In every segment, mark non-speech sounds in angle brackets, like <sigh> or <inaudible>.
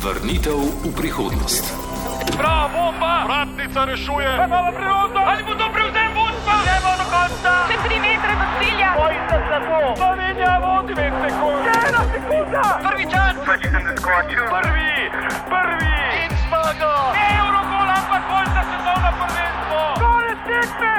Vrnitev v prihodnost. Bravo, bomba! Vratnica rešuje! Imamo priložnost! Ali bo to prevzem vodstva? Gremo do konca! Še tri metre do cilja! Bojite se to! Slovenija vodi dve sekunde! Ena sekunda! Prvi čas! Prvi! Prvi! In zmaga! Eurogol, ampak bolj za svetovno prvenstvo! Konec tekme!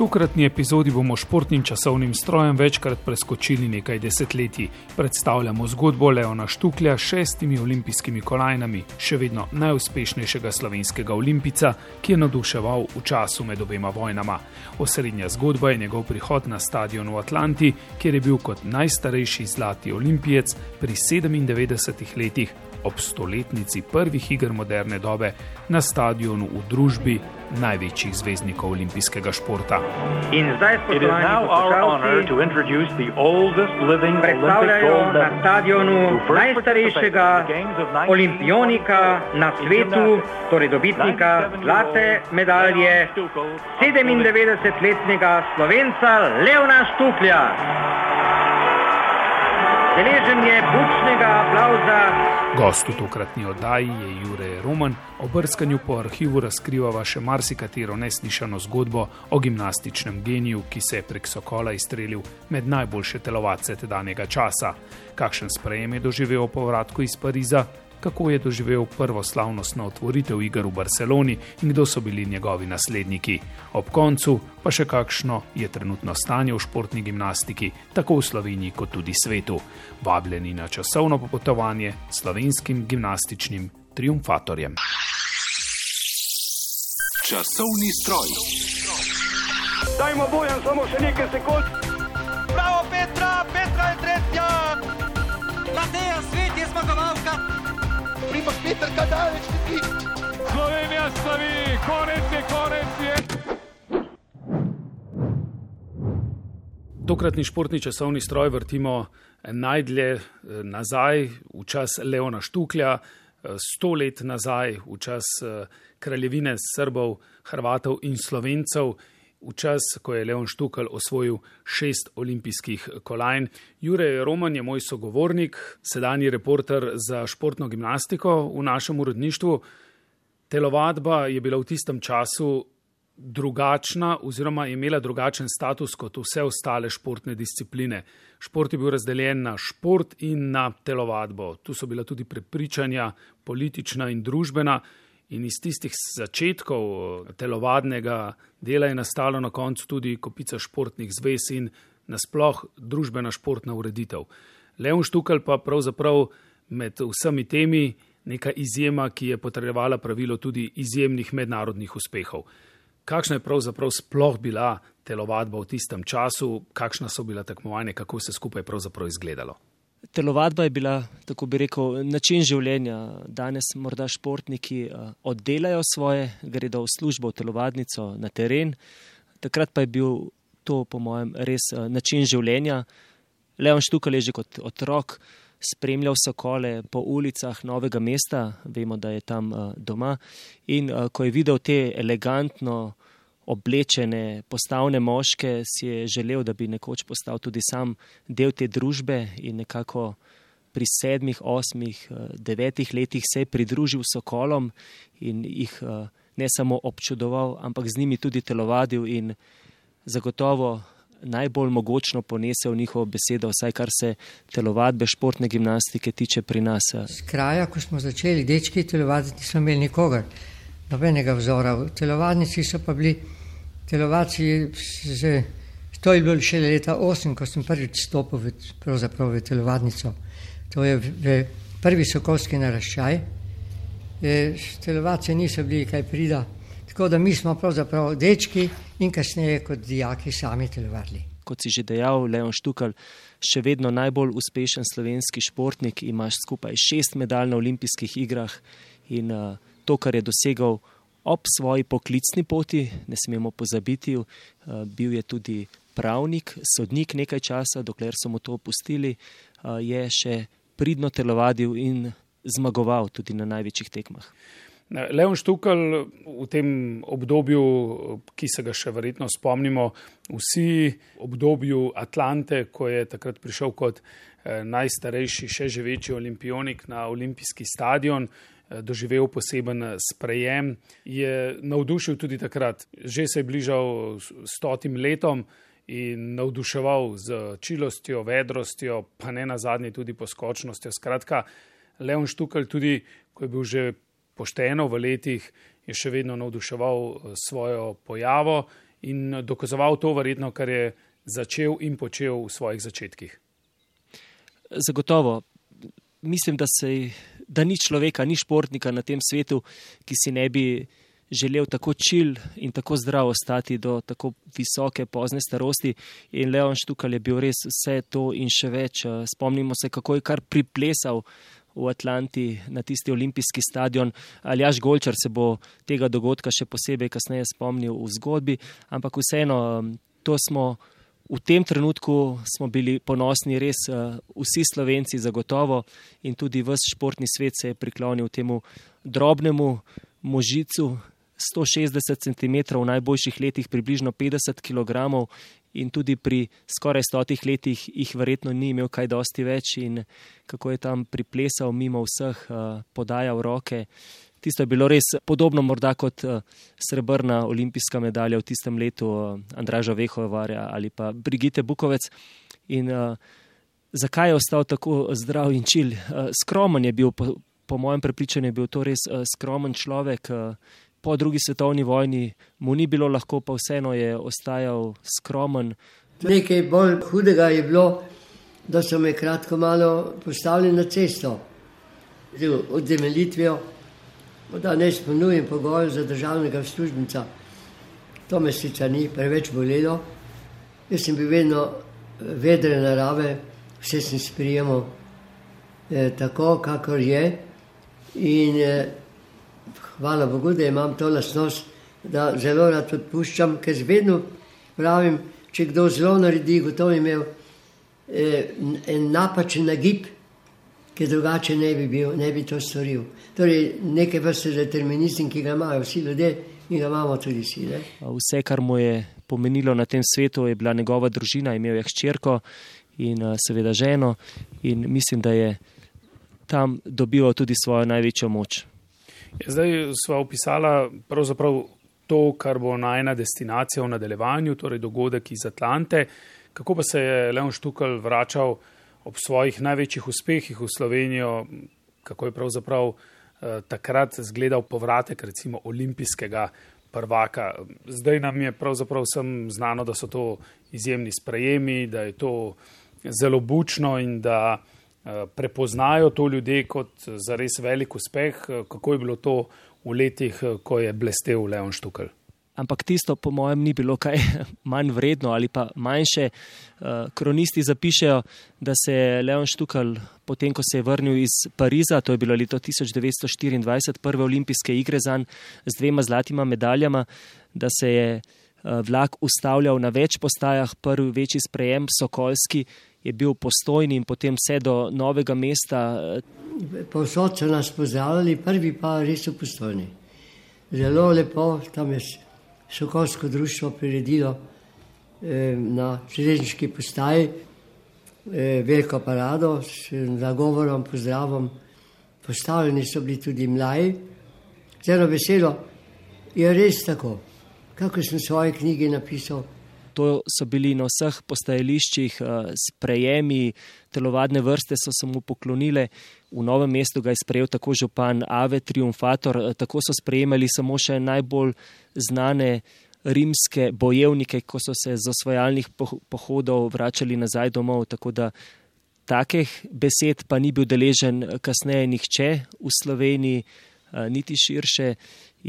Tokratni epizodi bomo športnim časovnim strojem večkrat preskočili nekaj desetletij. Predstavljamo zgodbo Leona Štuklja s šestimi olimpijskimi kolajnami, še vedno najuspešnejšega slovenskega olimpica, ki je naduševal v času med obema vojnama. Osrednja zgodba je njegov prihod na stadion v Atlanti, kjer je bil kot najstarejši zlati olimpijec pri 97 letih ob stoletnici prvih iger moderne dobe na stadionu v družbi največjih zvezdnikov olimpijskega športa. In zdaj It is now our honor to introduce the oldest living Olympic predstavljajo gold na medalist stadionu who first najstarejšega participated in the Games of 19 olimpionika na svetu, torej dobitnika zlate medalje, 97-letnega slovenca Leona Štuklja. Deležen je bučnega aplauza Gost v tokratni oddaji je Jure Roman, o brskanju po arhivu razkrivava še marsikatero neslišano zgodbo o gimnastičnem geniju, ki se je prek Sokola izstrelil med najboljše telovadce tedanjega časa. Kakšen sprejem je doživel po povratku iz Pariza, kako je doživel prvo slavnostno otvoritev iger v Barceloni in kdo so bili njegovi nasledniki. Ob koncu pa še kakšno je trenutno stanje v športni gimnastiki, tako v Sloveniji kot tudi svetu. Vabljeni na časovno popotovanje s slovenskim gimnastičnim triumfatorjem. Časovni stroj. Dajmo bojem samo še nekaj sekund! Peter, kaj daleč ti? Slovenija slavi, konec je, konec je! Tokratni športni časovni stroj vrtimo najdlje eh, nazaj v čas Leona Štuklja, eh, sto let nazaj v čas eh, kraljevine Srbov, Hrvatov in Slovencev, v čas, ko je Leon Štukl osvojil šest olimpijskih kolajn. Jure Roman je moj sogovornik, sedanji reporter za športno gimnastiko v našem uredništvu. Telovadba je bila v tistem času drugačna oziroma imela drugačen status kot vse ostale športne discipline. Šport je bil razdeljen na šport in na telovadbo. Tu so bila tudi prepričanja, politična in družbena. In iz tistih začetkov eh, telovadnega dela je nastalo na koncu tudi kopica športnih zvez in nasploh družbena športna ureditev. Leon Štukal pa pravzaprav med vsemi temi neka izjema, ki je potrebovala pravilo tudi izjemnih mednarodnih uspehov. Kakšna je pravzaprav sploh bila telovadba v tistem času, kakšna so bila tekmovanja, kako se skupaj pravzaprav izgledalo? Telovadba je bila, tako bi rekel, način življenja. Danes morda športniki eh, oddelajo svoje, gredo v službo, v telovadnico, na teren. Takrat pa je bil to, po mojem, res eh, način življenja. Leon Štukal je že kot otrok spremljal sokole po ulicah novega mesta, vemo, da je tam eh, doma. In ko je videl te elegantno oblečene, postavne moške, si je želel, da bi nekoč postal tudi sam del te družbe in nekako pri sedmih, osmih, devetih letih se je pridružil sokolom in jih ne samo občudoval, ampak z njimi tudi telovadil in zagotovo najbolj mogočno ponesel njihovo besedo, vsaj kar se telovadbe, športne gimnastike tiče pri nas. Z kraja, ko smo začeli dečki telovaditi, nismo imeli nikogar, nobenega vzora. V telovadnici so pa bili telovadci, že, to je bilo šele leta 8, ko sem prvič stopil v, v telovadnico. To je v, v prvi sokolski naraščaj. E, telovadci niso bili kaj prida, tako da mi smo pravzaprav dečki in kasneje kot dijaki sami telovadili. Kot si že dejal, Leon Štukal, še vedno najbolj uspešen slovenski športnik, imaš skupaj šest medalj na olimpijskih igrah in uh, to, kar je dosegal ob svoji poklicni poti, ne smemo pozabiti, uh, bil je tudi pravnik, sodnik nekaj časa, dokler so mu to opustili, uh, je še pridno telovadil in zmagoval tudi na največjih tekmah. Leon Štukal v tem obdobju, ki se ga še verjetno spomnimo, vsi obdobju Atlante, ko je takrat prišel kot eh, najstarejši, še živeči olimpionik na olimpijski stadion, eh, doživel poseben sprejem, je navdušil tudi takrat. Že se je bližal stotim letom in navduševal z čilostjo, vedrostjo, pa ne na zadnje tudi poskočnostjo. Skratka, Leon Štukal tudi, ko je bil že pošteno v letih, je še vedno navduševal eh, svojo pojavo in dokazoval to verjetno, kar je začel in počel v svojih začetkih. Zagotovo. Mislim, da, se, da ni človeka, ni športnika na tem svetu, ki si ne bi želel tako čil in tako zdrav ostati do tako visoke pozne starosti. In Leon Štukal je bil res vse to in še več. Eh, spomnimo se, kako je kar priplesal v Atlanti na tisti olimpijski stadion. Aljaš Golčar se bo tega dogodka še posebej kasneje spomnil v zgodbi, ampak vseeno to smo. V tem trenutku smo bili ponosni, res vsi slovenci, zagotovo, in tudi vse športni svet se je priklonil temu drobnemu možicu, 160 cm, v najboljših letih približno 50 kg, in tudi pri skoraj stotih letih jih verjetno ni imel kaj dosti več in kako je tam priplesal mimo vseh, uh, podajal roke. Tisto je bilo res podobno morda kot uh, srebrna olimpijska medalja v tistem letu uh, Andraža Vehovarja ali pa Brigite Bukovec. In uh, zakaj je ostal tako zdrav in čil? Uh, skromen je bil, po, po mojem prepričanju je bil to res uh, skromen človek. Uh, po drugi svetovni vojni mu ni bilo lahko, pa vseeno je ostajal skromen. Nekaj bolj hudega je bilo, da so me kratko malo postavili na cesto. Od zemelitvijo, da ne spomnujem pogojev za državnega službenca. To me sicer ni preveč bolelo. Jaz sem bil vedno vedre narave, vse sem sprijemal eh, tako, kakor je. In eh, hvala Bogu, da imam to lasnost, da zelo rad odpuščam, ker vedno pravim, če kdo zelo naredi, gotovo imel eh, en napačen nagib, ki drugače ne bi, bil, ne bi to storil. Torej, nekaj vrste determinizem, ki ga imajo vsi ljudje in ga imamo tudi vsi. Ne? Vse, kar mu je pomenilo na tem svetu, je bila njegova družina, imel je hčerko in seveda ženo in mislim, da je tam dobival tudi svojo največjo moč. Zdaj smo opisali pravzaprav to, kar bo najna destinacija v nadaljevanju, torej dogodek iz Atlante. Kako pa se je Leon Štukal vračal ob svojih največjih uspehih v Slovenijo, kako je pravzaprav eh, takrat zgledal povratek recimo olimpijskega prvaka. Zdaj nam je pravzaprav vsem znano, da so to izjemni sprejemi, da je to zelo bučno in da Eh, prepoznajo to ljudje kot za res velik uspeh. Eh, kako je bilo to v letih, eh, ko je blestev Leon Štukal? Ampak tisto, po mojem, ni bilo kaj <laughs> manj vredno ali pa manjše. Kronisti zapišejo, da se je Leon Štukal, potem ko se je vrnil iz Pariza, to je bilo leto 1924, prve olimpijske igre za njim z dvema zlatima medaljama, da se je vlak ustavljal na več postajah, prvi večji sprejem Sokolski je bil postojni in potem vse do novega mesta. Povsod so nas pozdravljali, prvi pa res so postojni. Zelo lepo, tam je Sokolsko društvo priredilo eh, na železniški postaji eh, veliko parado s nagovorom, pozdravom. Postavljeni so bili tudi mladi. Zelo veselo je res tako, kako sem v svoji knjigi napisal. To so bili na vseh postajališčih eh, sprejemi, telovadne vrste so se mu poklonile. V novem mestu ga je sprejel tako župan Ave Triumfator, eh, tako so sprejemali samo še najbolj znane rimske bojevnike, ko so se z osvajalnih pohodov vračali nazaj domov. Tako da takih besed pa ni bil deležen eh, kasneje nihče v Sloveniji, niti širše.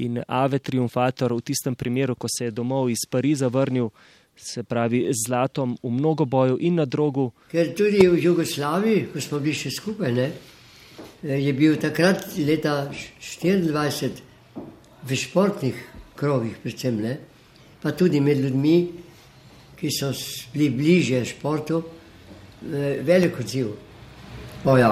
In Ave Triumfator v tistem primeru, ko se je domov iz Pariza vrnil, se pravi z zlatom v mnogo boju in na drogu. Ker tudi v Jugoslaviji, ko smo bili še skupaj, ne, je bil takrat leta 24 v športnih krogih, predvsem ne, pa tudi med ljudmi, ki so bili bliže športu, veliko odziv. Oja,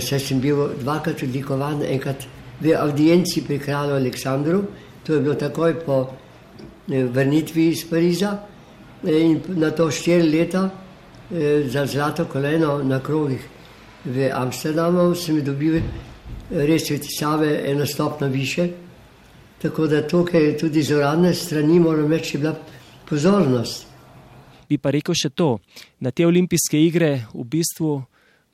saj sem bil dvakrat odlikovan, enkrat v audienci pri kralju Aleksandru, to je bilo takoj po eh, vrnitvi iz Pariza in na to štiri leta za zlato koleno na krogih v Amsterdamu sem dobil res svetisave eno stopno više. Tako da tukaj tudi z uradne strani moram reči, je bila pozornost. Bi pa rekel še to, na te olimpijske igre v bistvu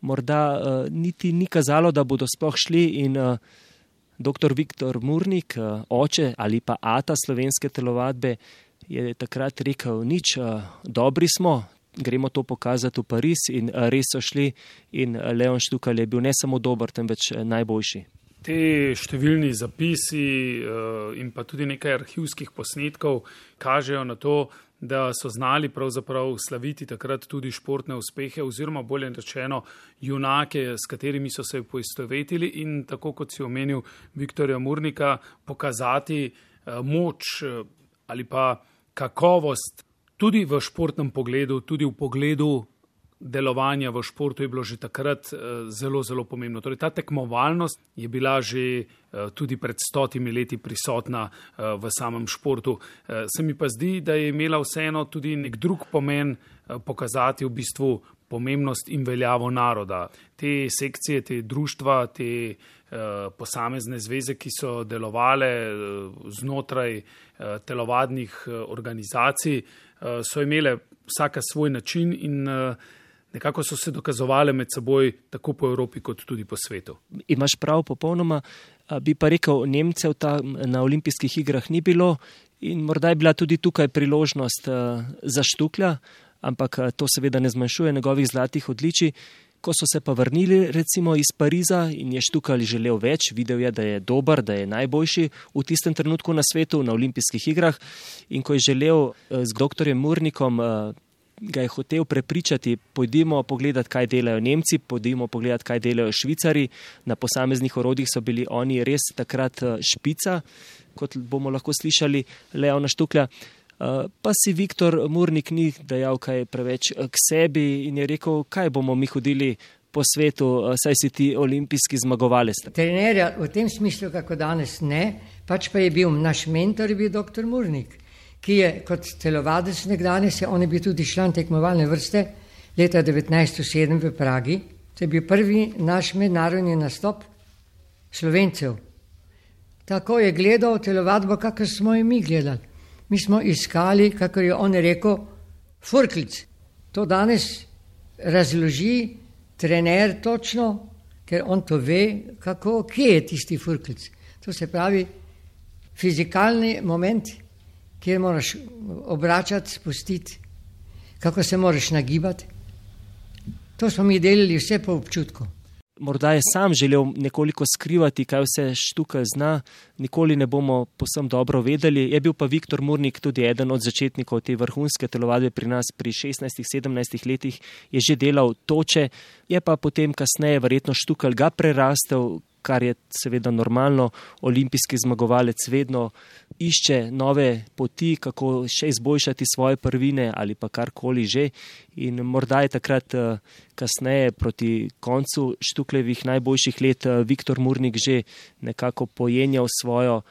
morda uh, niti ni kazalo, da bodo sploh šli in uh, dr. Viktor Murnik, uh, oče ali pa ata slovenske telovadbe, je takrat rekel, nič, uh, dobri smo, gremo to pokazati v Pariz in uh, res so šli in Leon Štukal je bil ne samo dober, temveč najboljši. Te številni zapisi in pa tudi nekaj arhivskih posnetkov kažejo na to, da so znali pravzaprav slaviti takrat tudi športne uspehe oziroma bolje rečeno junake, s katerimi so se poistovetili in tako kot si omenil Viktorja Murnika, pokazati uh, moč uh, ali pa kakovost tudi v športnem pogledu, tudi v pogledu delovanja v športu je bilo že takrat eh, zelo, zelo pomembno. Torej, ta tekmovalnost je bila že eh, tudi pred stotimi leti prisotna eh, v samem športu. Se mi pa zdi, da je imela vseeno tudi nek drug pomen pokazati v bistvu pomembnost in veljavo naroda. Te sekcije, te društva, te posamezne zveze, ki so delovale znotraj telovadnih organizacij, so imele vsaka svoj način in nekako so se dokazovali med seboj, tako po Evropi, kot tudi po svetu. Imaš prav, popolnoma. Bi pa rekel, Nemcev tam na olimpijskih igrah ni bilo in morda je bila tudi tukaj priložnost za štuklja, ampak to seveda ne zmanjšuje njegovih zlatih odličij. Ko so se pa vrnili recimo iz Pariza in je štukali želel več, videl je, da je dober, da je najboljši v tistem trenutku na svetu na olimpijskih igrah in ko je želel z doktorjem Murnikom ga je hotel prepričati, pojdimo pogledati, kaj delajo Nemci, pojdimo pogledati, kaj delajo Švicari. Na posameznih orodjih so bili oni res takrat eh, špica, kot bomo lahko slišali Leona Štuklja. Eh, pa si Viktor Murnik ni dejal kaj preveč eh, k sebi in je rekel, kaj bomo mi hodili po svetu, saj si ti olimpijski zmagovalec. Trenerja v tem smislu, kako danes ne, pač pa je bil naš mentor, je bil dr. Murnik ki je kot telovadec nekdanje, se on je bil tudi član tekmovalne vrste leta 1907 v Pragi. To je bil prvi naš mednarodni nastop slovencev. Tako je gledal telovadbo, kakor smo jo mi gledali. Mi smo iskali, kako je on rekel, furklic. To danes razloži trener točno, ker on to ve, kako, kje je tisti furklic. To se pravi fizikalni moment, kjer moraš obračati, spustiti, kako se moraš nagibati. To smo mi delili vse po občutku. Morda je sam želel nekoliko skrivati, kaj vse štuka zna, nikoli ne bomo posem dobro vedeli. Je bil pa Viktor Murnik tudi eden od začetnikov te vrhunske telovadbe pri nas pri 16-17 letih, je že delal toče, je pa potem kasneje verjetno štukal ga prerastel, kar je seveda normalno, olimpijski zmagovalec vedno išče nove poti, kako še izboljšati svoje prvine ali pa karkoli že. In morda je takrat eh, kasneje, proti koncu Štuklevih najboljših let, eh, Viktor Murnik že nekako pojenjal svojo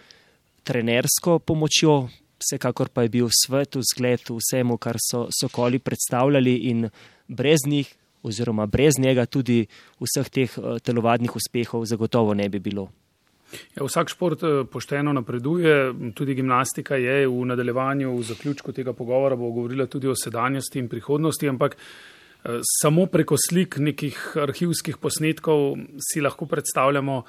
trenersko pomočjo. Vsekakor pa je bil svet v zgled vsemu, kar so sokoli predstavljali, in brez njih oziroma brez njega tudi vseh teh eh, telovadnih uspehov zagotovo ne bi bilo. Ja, vsak šport eh, pošteno napreduje, tudi gimnastika je v nadaljevanju, v zaključku tega pogovora bo govorila tudi o sedanjosti in prihodnosti, ampak eh, samo preko slik nekih arhivskih posnetkov si lahko predstavljamo,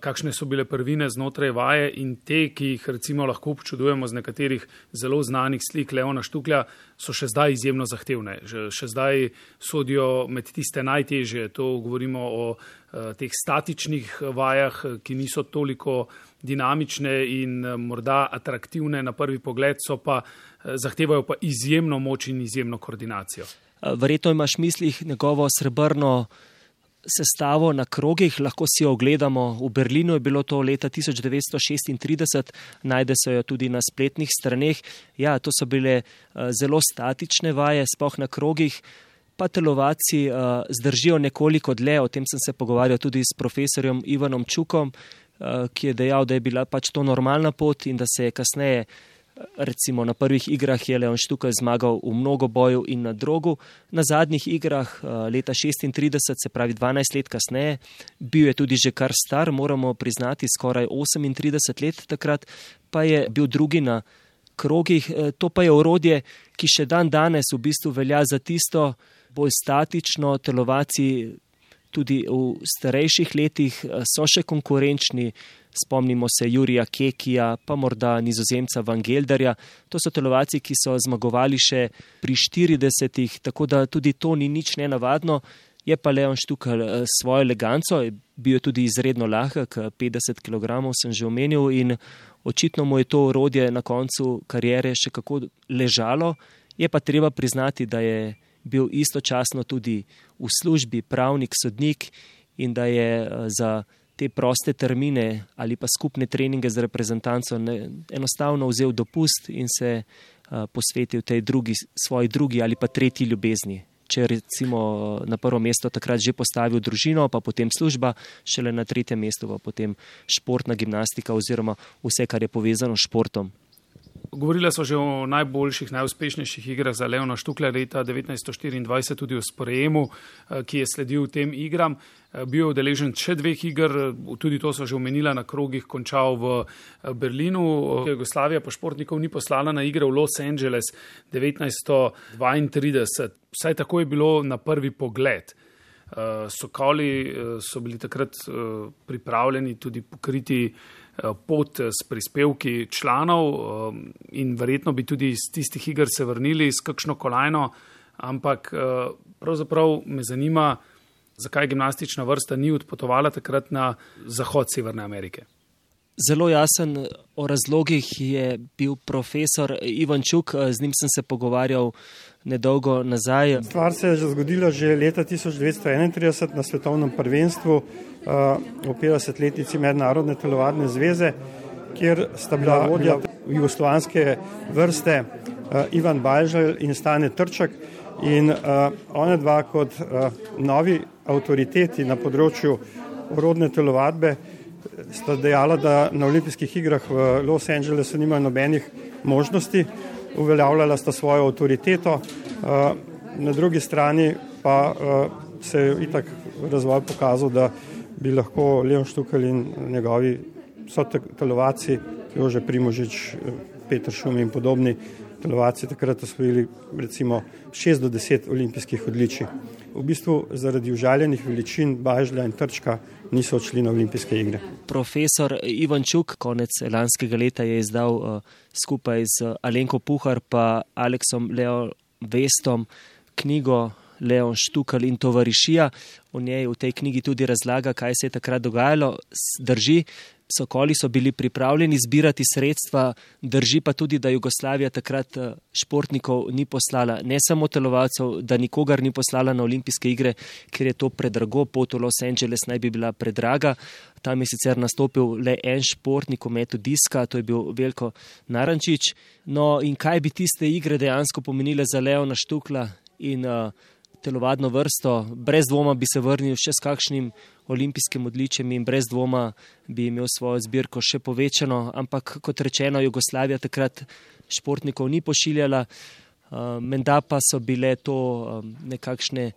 kakšne so bile prvine znotraj vaje in te, ki jih recimo lahko občudujemo z nekaterih zelo znanih slik Leona Štuklja, so še zdaj izjemno zahtevne. Še zdaj sodijo med tiste najtežje. To govorimo o eh, teh statičnih vajah, ki niso toliko dinamične in eh, morda atraktivne na prvi pogled, pa zahtevajo pa izjemno moč in izjemno koordinacijo. Verjetno imaš v mislih njegovo srebrno sestavo na krogih, lahko si jo ogledamo. V Berlinu je bilo to leta 1936, najde se jo tudi na spletnih straneh. Ja, to so bile eh, zelo statične vaje, spoh na krogih. Pa telovaci uh, zdržijo nekoliko dlje, o tem sem se pogovarjal tudi s profesorjem Ivanom Čukom. ki je dejal, da je bila pač to normalna pot in da se je kasneje recimo na prvih igrah je Leon Štukaj zmagal v mnogo boju in na drogu, na zadnjih igrah eh, leta 36, se pravi 12 let kasneje, bil je tudi že kar star, moramo priznati skoraj 38 let takrat, pa je bil drugi na krogih. Eh, to pa je orodje, ki še dan danes v bistvu velja za tisto bolj statično telovaciji. Tudi v starejših letih eh, so še konkurenčni, spomnimo se Jurija Kekija, pa morda nizozemca Van Gelderja. To so telovaci, ki so zmagovali še pri 40-ih, tako da tudi to ni nič nenavadno. Je pa Leon Štukal eh, svojo eleganco, bil je tudi izredno lahek, 50 kg sem že omenil in očitno mu je to orodje na koncu karijere še kako ležalo. Je pa treba priznati, da je bil istočasno tudi v službi pravnik, sodnik in da je eh, za te proste termine ali pa skupne treninge z reprezentanco ne, enostavno vzel dopust in se uh, posvetil tej drugi, svoji drugi ali pa tretji ljubezni. Če recimo na prvo mesto takrat že postavil družino, pa potem služba, šele na tretjem mestu pa potem športna gimnastika oziroma vse, kar je povezano s športom. Govorila so že o najboljših, najuspešnejših igrah za Leona Štukla leta 1924, tudi o sprejemu, eh, ki je sledil tem igram. Eh, bil je udeležen še dveh igr, tudi to so že omenila na krogih, končal v eh, Berlinu. Jugoslavija pa športnikov ni poslala na igre v Los Angeles 1932. Vsaj tako je bilo na prvi pogled. Sokoli so bili takrat pripravljeni tudi pokriti Eh, pot s prispevki članov eh, in verjetno bi tudi iz tistih iger se vrnili s kakšno kolajno, ampak eh, pravzaprav me zanima, zakaj gimnastična vrsta ni odpotovala takrat na zahod Severne Amerike. Zelo jasen o razlogih je bil profesor Ivan Čuk, z njim sem se pogovarjal nedolgo nazaj. Stvar se je zgodila že leta 1931 na svetovnem prvenstvu v 50-letnici Mednarodne telovadne zveze, kjer sta bila vodja jugoslovanske vrste Ivan Bajžel in Stane Trčak. In one dva kot novi avtoriteti na področju rodne telovadbe sta dejala, da na olimpijskih igrah v Los Angelesu nimajo nobenih možnosti, uveljavljala sta svojo avtoriteto, na drugi strani pa se je itak razvoj pokazal, da bi lahko Leon Štukal in njegovi sotelovaci, Jože Primožič, Petr Šum in podobni telovaci takrat osvojili recimo 6 do 10 olimpijskih odličij. V bistvu zaradi užaljenih veličin Bažlja in Trčka niso odšli na olimpijske igre. Profesor Ivan Čuk konec lanskega leta je izdal uh, skupaj z Alenko Puhar pa Aleksom Leo Vestom knjigo Leon Štukal in tovarišija. V njej v tej knjigi tudi razlaga, kaj se je takrat dogajalo. Drži, Sokoli so bili pripravljeni zbirati sredstva, drži pa tudi, da Jugoslavija takrat eh, športnikov ni poslala, ne samo telovalcev, da nikogar ni poslala na olimpijske igre, ker je to predrago, pot v Los Angeles naj bi bila predraga. Tam je sicer nastopil le en športnik v metu diska, to je bil Veljko Narančič. No in kaj bi tiste igre dejansko pomenile za Leona Štukla in uh, telovadno vrsto, brez dvoma bi se vrnil še s kakšnim olimpijskim odličjem in brez dvoma bi imel svojo zbirko še povečano, ampak kot rečeno, Jugoslavija takrat športnikov ni pošiljala, uh, menda pa so bile to um, nekakšne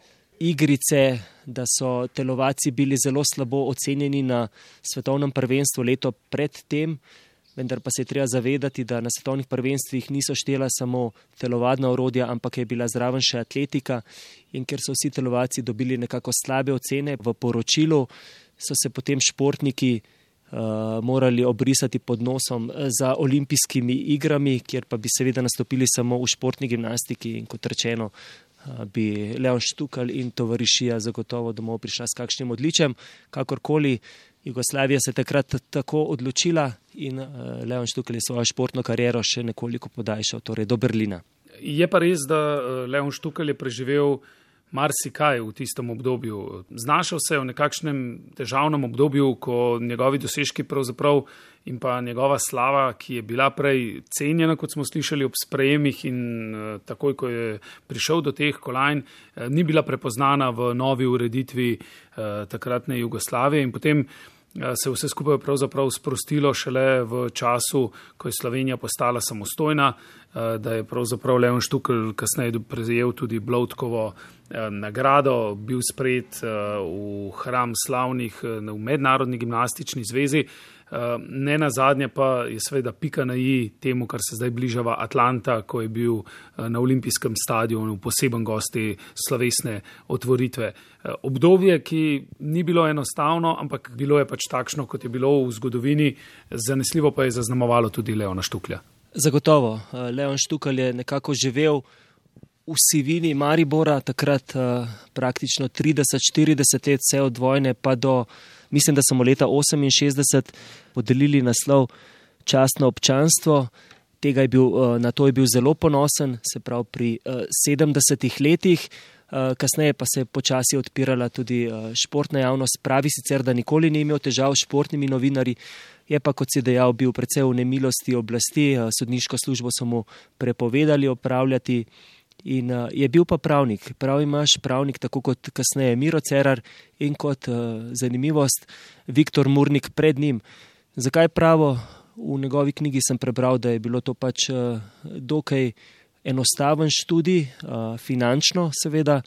igrice, da so telovaci bili zelo slabo ocenjeni na svetovnem prvenstvu leto pred tem vendar pa se je treba zavedati, da na svetovnih prvenstvih niso štela samo telovadna orodja, ampak je bila zraven še atletika in ker so vsi telovaci dobili nekako slabe ocene v poročilu, so se potem športniki uh, morali obrisati pod nosom eh, za olimpijskimi igrami, kjer pa bi seveda nastopili samo v športni gimnastiki in kot rečeno. Eh, bi Leon Štukal in tovarišija zagotovo domov prišla s kakšnim odličjem. Kakorkoli, Jugoslavija se je takrat tako odločila in uh, Leon Štukal je svojo športno kariero še nekoliko podaljšal, torej do Berlina. Je pa res, da uh, Leon Štukal je preživel marsikaj v tistem obdobju. Znašel se je v nekakšnem težavnem obdobju, ko njegovi dosežki pravzaprav in pa njegova slava, ki je bila prej cenjena, kot smo slišali ob sprejemih in uh, takoj, ko je prišel do teh kolajn, ni bila prepoznana v novi ureditvi takratne Jugoslavije in potem se je vse skupaj pravzaprav sprostilo šele v času, ko je Slovenija postala samostojna, da je pravzaprav Leon Štukl kasneje prejel tudi Blotkovo nagrado, bil sprejet v hram slavnih v Mednarodni gimnastični zvezi. Eh, ne na zadnje pa je seveda pika na i temu, kar se zdaj bližava Atlanta, ko je bil eh, na olimpijskem stadionu poseben gosti slovesne otvoritve. Eh, obdobje, ki ni bilo enostavno, ampak bilo je pač takšno, kot je bilo v zgodovini, zanesljivo pa je zaznamovalo tudi Leona Štuklja. Zagotovo. Leon Štukal je nekako živel v sivini Maribora, takrat praktično 30-40 let, vse od vojne pa do mislim, da so mu leta 68 podelili naslov častno občanstvo. Je bil, eh, na to je bil zelo ponosen, se pravi pri 70 eh, letih. Eh, kasneje pa se je počasi odpirala tudi športna javnost. Pravi sicer, da nikoli ni imel težav s športnimi novinarji, je pa, kot si dejal, bil predvsej v nemilosti oblasti. Sodniško službo so mu prepovedali opravljati. In uh, je bil pa pravnik, prav imaš pravnik, tako kot kasneje Miro Cerar in kot uh, zanimivost Viktor Murnik pred njim. Zakaj pravo? V njegovi knjigi sem prebral, da je bilo to pač uh, dokaj enostaven študij, uh, finančno seveda.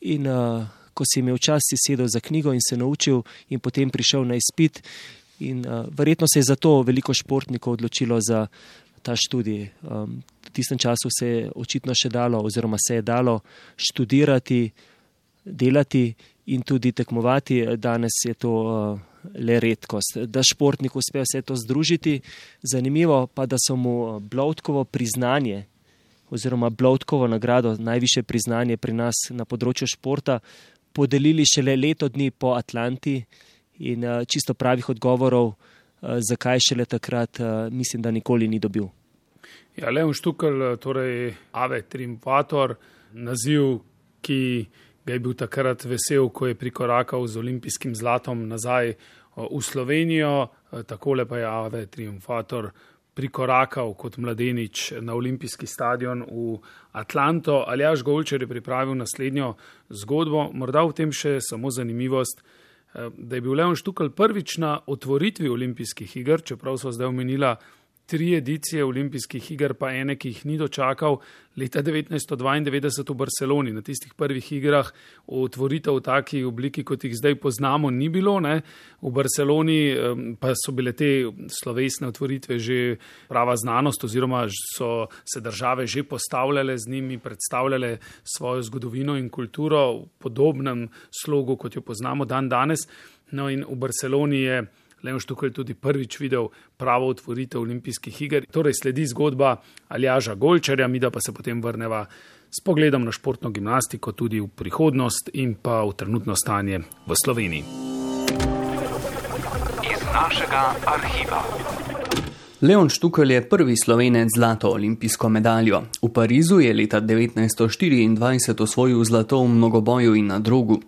In uh, ko si imel čas, si sedel za knjigo in se naučil, in potem prišel na izpit. In uh, verjetno se je zato veliko športnikov odločilo za ta študij. Um, v tistem času se je očitno še dalo, oziroma se je dalo študirati, delati in tudi tekmovati. Danes je to uh, le redkost, da športnik uspe vse to združiti. Zanimivo pa, da so mu uh, Blotkovo priznanje. Oziroma, Blotkovo nagrado, najviše priznanje pri nas na področju športa, podelili šele leto dni po Atlanti, in uh, čisto pravih odgovorov, uh, zakaj šele takrat, eh, mislim, da nikoli ni dobil. Ja, Leon Štukl, eh, torej Ave Triumfator, naziv, ki ga je bil takrat vesel, ko je prikorakal z olimpijskim zlatom nazaj v Slovenijo, takole pa je Ave Triumfator prikorakal kot mladenič na olimpijski stadion v Atlanto. Aljaš Golčer je pripravil naslednjo zgodbo, morda v tem še samo zanimivost. Eh, da je bil Leon Štukal prvič na otvoritvi olimpijskih iger, čeprav so zdaj omenila tri edicije olimpijskih iger, pa ene, ki jih ni dočakal leta 1992 v Barceloni. Na tistih prvih igrah otvoritev v taki obliki, kot jih zdaj poznamo, ni bilo. Ne? V Barceloni pa so bile te slovesne otvoritve že prava znanost, oziroma so se države že postavljale z njimi, predstavljale svojo zgodovino in kulturo v podobnem slogu, kot jo poznamo dan danes. No in v Barceloni je Leon Štukaj tudi prvič videl pravo otvoritev olimpijskih iger. Torej sledi zgodba Aljaža Golčarja, mi da pa se potem vrneva s pogledom na športno gimnastiko tudi v prihodnost in pa v trenutno stanje v Sloveniji. Iz našega arhiva. Leon Štukal je prvi slovenec z zlato olimpijsko medaljo. V Parizu je leta 1924 osvojil zlato v mnogoboju in na drogu.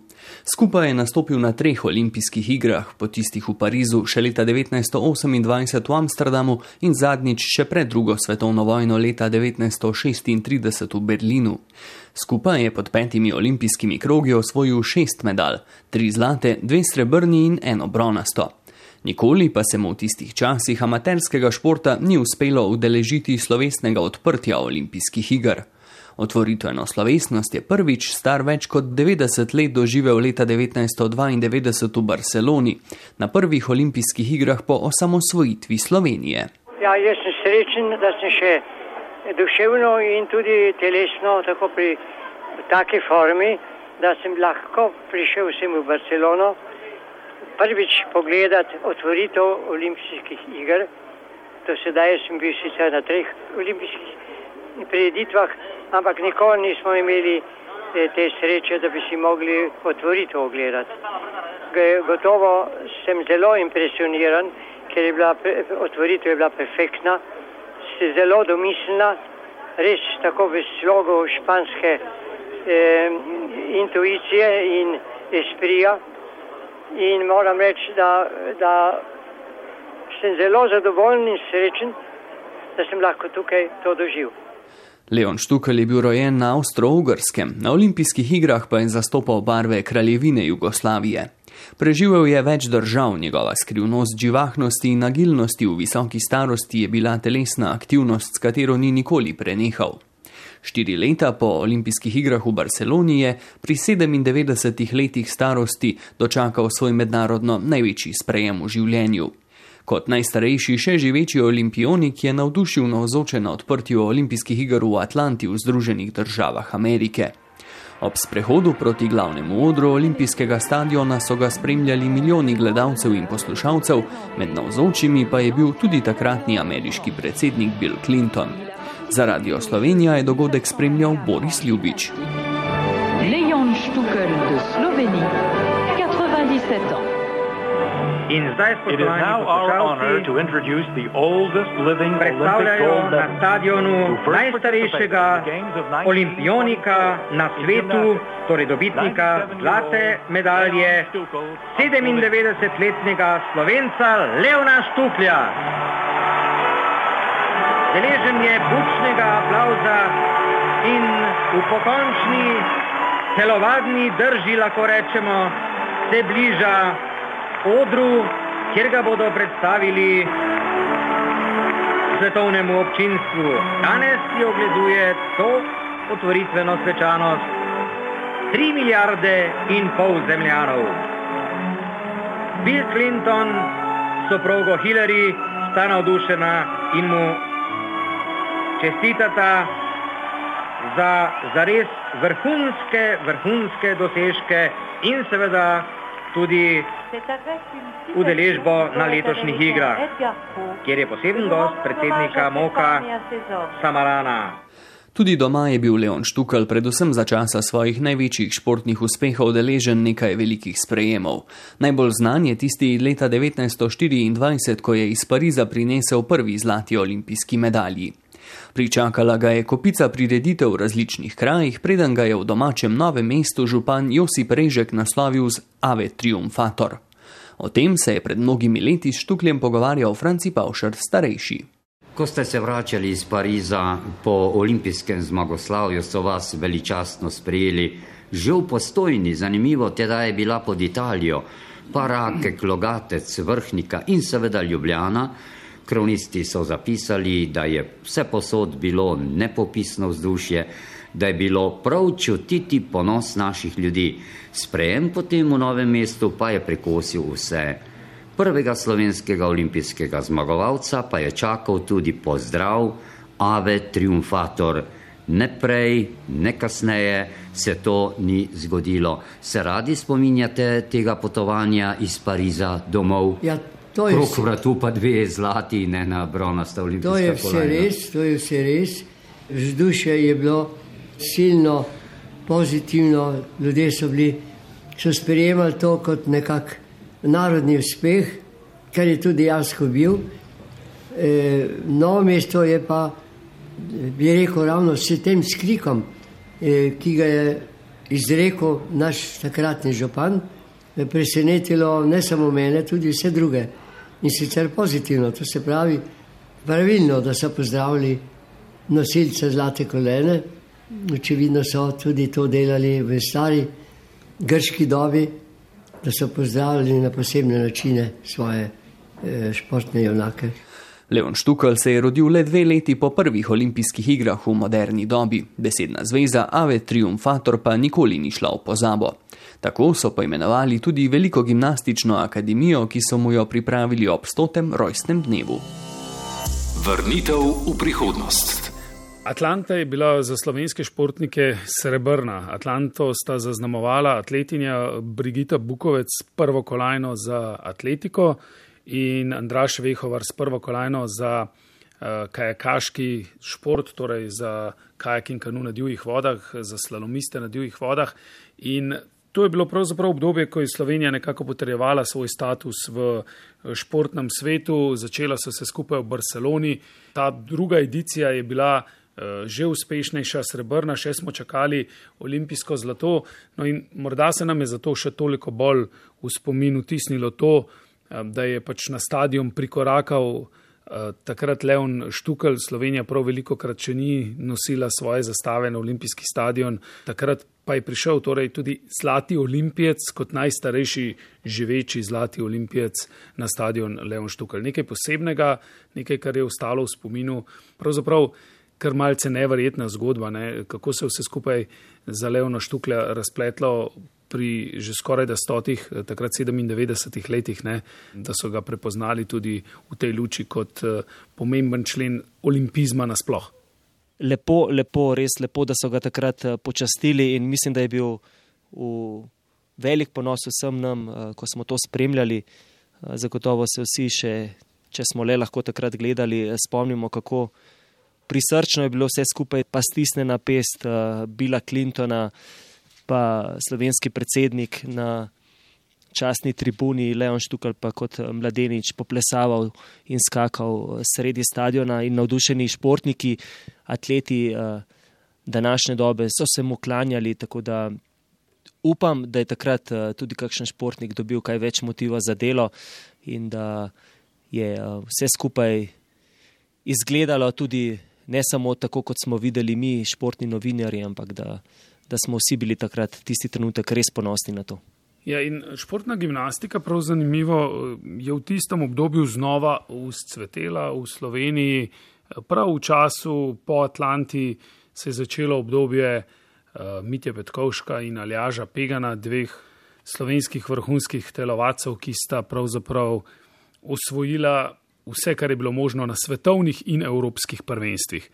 Skupaj je nastopil na treh olimpijskih igrah, po tistih v Parizu še leta 1928 v Amsterdamu in zadnjič še pred drugo svetovno vojno leta 1936 v Berlinu. Skupaj je pod petimi olimpijskimi krogi osvojil šest medalj, tri zlate, dve srebrni in eno bronasto. Nikoli pa se mu v tistih časih amaterskega športa ni uspelo udeležiti slovesnega odprtja olimpijskih iger. Otvoritveno slovesnost je prvič star več kot 90 let doživel leta 1992 v Barceloni, na prvih olimpijskih igrah po osamosvojitvi Slovenije. Ja, jaz sem srečen, da sem še duševno in tudi telesno tako pri taki formi, da sem lahko prišel sem v Barcelono prvič pogledati otvoritev olimpijskih iger. Do sedaj sem bil sicer na treh olimpijskih prireditvah, ampak nikoli nismo imeli eh, te sreče, da bi si mogli otvoriti ogledati. Gotovo sem zelo impresioniran, ker je bila otvoritev je bila perfektna, zelo domiselna, res tako v slogu španske eh, intuicije in esprija. In moram reči, da, da sem zelo zadovoljen in srečen, da sem lahko tukaj to doživel. Leon Štukal je bil rojen na Avstro-Ugrskem, na olimpijskih igrah pa je zastopal barve kraljevine Jugoslavije. Preživel je več držav, njegova skrivnost živahnosti in agilnosti v visoki starosti je bila telesna aktivnost, s katero ni nikoli prenehal. Štiri leta po olimpijskih igrah v Barceloni je pri 97 letih starosti dočakal svoj mednarodno največji sprejem v življenju. Kot najstarejši še živeči olimpionik je navdušil navzoče na odprtju olimpijskih iger v Atlanti v Združenih državah Amerike. Ob sprehodu proti glavnemu odru olimpijskega stadiona so ga spremljali milijoni gledalcev in poslušalcev, med navzočimi pa je bil tudi takratni ameriški predsednik Bill Clinton. Za Radio Slovenija je dogodek spremljal Boris Ljubič. Leon Štukel do Slovenije, 97 ans. In zdaj, living Olympic predstavljajo na stadionu najstarejšega participated in the Games of 19 olimpionika na svetu, torej dobitnika zlate medalje, 97-letnega slovenca Leona Štuklja. Deležen je bučnega aplauza in v pokončni telovadni drži, lahko rečemo, se bliža odru, kjer ga bodo predstavili svetovnemu občinstvu. Danes si ogleduje to otvoritveno svečanost 3 milijarde in pol zemljanov. Bill Clinton, soprogo Hillary, sta navdušena in mu čestitata za zares vrhunske, vrhunske dosežke in seveda tudi udeležbo na letošnjih igrah, kjer je poseben gost predsednika Moka Samarana. Tudi doma je bil Leon Štukal predvsem za časa svojih največjih športnih uspehov deležen nekaj velikih sprejemov. Najbolj znan je tisti leta 1924, ko je iz Pariza prinesel prvi zlati olimpijski medalji. Pričakala ga je kopica prireditev v različnih krajih, preden ga je v domačem novem mestu župan Josip Režek naslovil z Ave Triumfator. O tem se je pred mnogimi leti s Štukljem pogovarjal Franci Pavšar starejši. Ko ste se vračali iz Pariza po olimpijskem zmagoslavju, so vas veličastno sprejeli. Že v postojni, zanimivo, teda je bila pod Italijo, Parake, Klogatec, Vrhnika in seveda Ljubljana. Kronisti so zapisali, da je vse posod bilo nepopisno vzdušje, da je bilo prav čutiti ponos naših ljudi. Sprejem potem v novem mestu pa je prekosil vse. Prvega slovenskega olimpijskega zmagovalca pa je čakal tudi pozdrav Ave Triumfator. Ne prej, ne kasneje se to ni zgodilo. Se radi spominjate tega potovanja iz Pariza domov? Ja, Krok vratu pa dve zlati in ena bronasta olimpijska To je vse kolajna. res, to je vse res. Vzdušje je bilo silno, pozitivno, ljudje so bili, so sprejemali to kot nekak narodni uspeh, kar je tudi dejansko bil. E, novo mesto je pa, bi rekel, ravno s tem skrikom, e, ki ga je izrekel naš takratni župan, presenetilo ne samo mene, tudi vse druge. In sicer pozitivno, to se pravi, pravilno, da so pozdravili nosilce zlate kolene. Očividno so tudi to delali v stari grški dobi, da so pozdravili na posebne načine svoje eh, športne junake. Leon Štukal se je rodil le dve leti po prvih olimpijskih igrah v moderni dobi. Besedna zveza Ave Triumfator pa nikoli ni šla v pozabo. Tako so poimenovali tudi veliko gimnastično akademijo, ki so mu jo pripravili ob stotem rojstnem dnevu. Vrnitev v prihodnost. Atlanta je bila za slovenske športnike srebrna. Atlanto sta zaznamovala atletinja Brigita Bukovec s prvo kolajno za atletiko in Andraš Vehovar s prvo kolajno za uh, kajakaški šport, torej za kajak in kanu na divjih vodah, za slalomiste na divjih vodah. In to je bilo pravzaprav obdobje, ko je Slovenija nekako potrjevala svoj status v športnem svetu. Začela so se skupaj v Barceloni. Ta druga edicija je bila že uspešnejša, srebrna, še smo čakali olimpijsko zlato. No in morda se nam je zato še toliko bolj v spomin utisnilo to, da je pač na stadion prikorakal takrat Leon Štukel, Slovenija prav veliko krat še ni nosila svoje zastave na olimpijski stadion. Takrat pa je prišel torej tudi Zlati olimpijec kot najstarejši živeči Zlati olimpijec na stadion Leon Štukal. Nekaj posebnega, nekaj, kar je ostalo v spominu, pravzaprav kar malce neverjetna zgodba, ne? kako se vse skupaj za Leona Štukla razpletlo pri že skoraj da stotih, takrat 97 letih, ne? da so ga prepoznali tudi v tej luči kot pomemben člen olimpizma nasploh lepo, lepo, res lepo, da so ga takrat eh, počastili in mislim, da je bil v velik ponos vsem nam, eh, ko smo to spremljali. Eh, zagotovo se vsi še, če smo le lahko takrat gledali, spomnimo, kako prisrčno je bilo vse skupaj, pa stisnjena pest Bila Clintona, pa slovenski predsednik na častni tribuni Leon Štukal pa kot eh, mladenič poplesaval in skakal eh, sredi stadiona in navdušeni športniki, atleti eh, današnje dobe so se mu klanjali, tako da upam, da je takrat tudi kakšen športnik dobil kaj več motiva za delo in da je vse skupaj izgledalo tudi ne samo tako, kot smo videli mi, športni novinarji, ampak da, da smo vsi bili takrat tisti trenutek res ponosni na to. Ja, športna gimnastika, prav zanimivo, je v tistem obdobju znova uscvetela v Sloveniji. Prav v času po Atlanti se je začelo obdobje uh, Mitja Petkovška in Aljaža Pegana, dveh slovenskih vrhunskih telovacov, ki sta pravzaprav osvojila vse, kar je bilo možno na svetovnih in evropskih prvenstvih.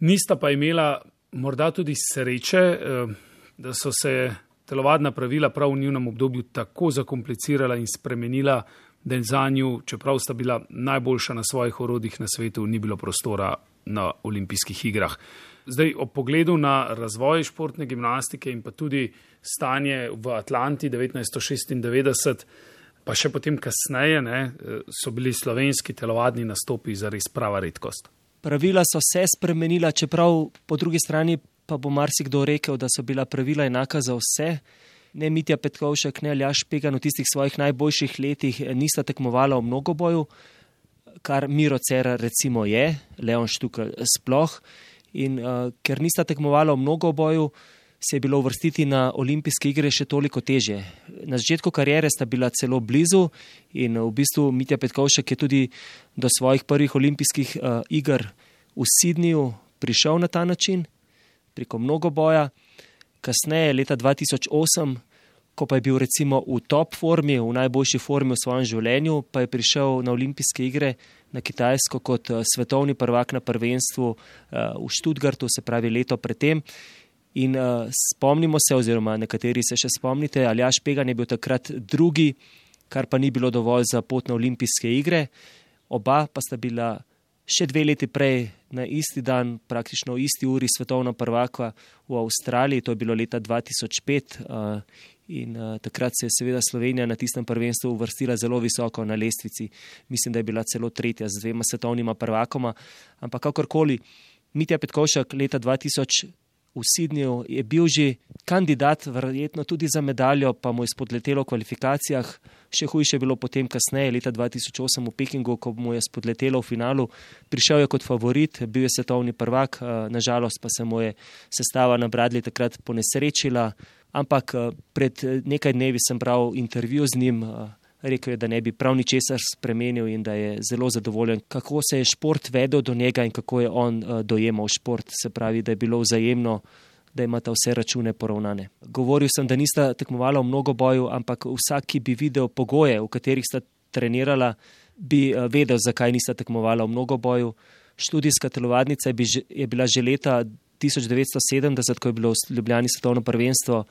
Nista pa imela morda tudi sreče, uh, da so se telovadna pravila prav v njihovem obdobju tako zakomplicirala in spremenila, da za njo, čeprav sta bila najboljša na svojih orodjih na svetu, ni bilo prostora na olimpijskih igrah. Zdaj, ob pogledu na razvoj športne gimnastike in pa tudi stanje v Atlanti 1996, pa še potem kasneje, ne, so bili slovenski telovadni nastopi za res prava redkost. Pravila so se spremenila, čeprav po drugi strani pa bo marsikdo rekel, da so bila pravila enaka za vse. Ne Mitja Petkovšek, ne Aljaš Pegan v tistih svojih najboljših letih nista tekmovala v mnogoboju, kar Miro Cera recimo je, Leon Štukal sploh. In uh, ker nista tekmovala v mnogoboju, se je bilo uvrstiti na olimpijske igre še toliko težje. Na začetku karijere sta bila celo blizu in v bistvu Mitja Petkovšek je tudi do svojih prvih olimpijskih uh, iger v Sidniju prišel na ta način preko mnogoboja. Kasneje, leta 2008, ko pa je bil recimo v top formi, v najboljši formi v svojem življenju, pa je prišel na olimpijske igre na Kitajsko kot eh, svetovni prvak na prvenstvu eh, v Študgartu, se pravi leto predtem. In uh, spomnimo se, oziroma nekateri se še spomnite, Aljaš Pegan je bil takrat drugi, kar pa ni bilo dovolj za pot na olimpijske igre. Oba pa sta bila še dve leti prej, na isti dan, praktično v isti uri, svetovna prvaka v Avstraliji, to je bilo leta 2005. Uh, in uh, takrat se je seveda Slovenija na tistem prvenstvu uvrstila zelo visoko na lestvici. Mislim, da je bila celo tretja z dvema svetovnima prvakoma. Ampak kakorkoli, Mitja Petkovšek leta 2000 v Sidnju je bil že kandidat, verjetno tudi za medaljo, pa mu je spodletelo v kvalifikacijah. Še hujše je bilo potem, kasneje, leta 2008 v Pekingu, ko mu je spodletelo v finalu. Prišel je kot favorit, bil je svetovni prvak, eh, nažalost pa se mu je sestava na Bradley takrat ponesrečila. Ampak eh, pred eh, nekaj dnevi sem bral intervju z njim. Rekel je, da ne bi prav ničesar spremenil in da je zelo zadovoljen, kako se je šport vedel do njega in kako je on uh, dojemal šport. Se pravi, da je bilo vzajemno, da imata vse račune poravnane. Govoril sem, da nista tekmovala v mnogo boju, ampak vsak, ki bi videl pogoje, v katerih sta trenirala, bi uh, vedel, zakaj nista tekmovala v mnogo boju. Študijska telovadnica je bila že leta 1970, ko je bilo v Ljubljani svetovno prvenstvo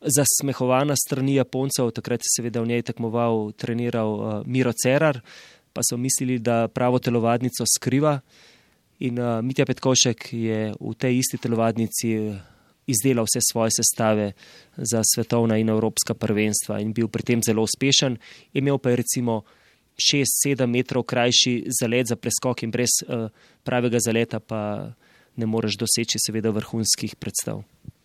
zasmehovana strani Japoncev, takrat je seveda v njej tekmoval, treniral uh, Miro Cerar, pa so mislili, da pravo telovadnico skriva. In uh, Mitja Petkošek je v tej isti telovadnici eh, izdelal vse svoje sestave za svetovna in evropska prvenstva in bil pri tem zelo uspešen. Imel pa je recimo 6-7 metrov krajši zalet za preskok in brez uh, pravega zaleta pa ne moreš doseči seveda vrhunskih predstav.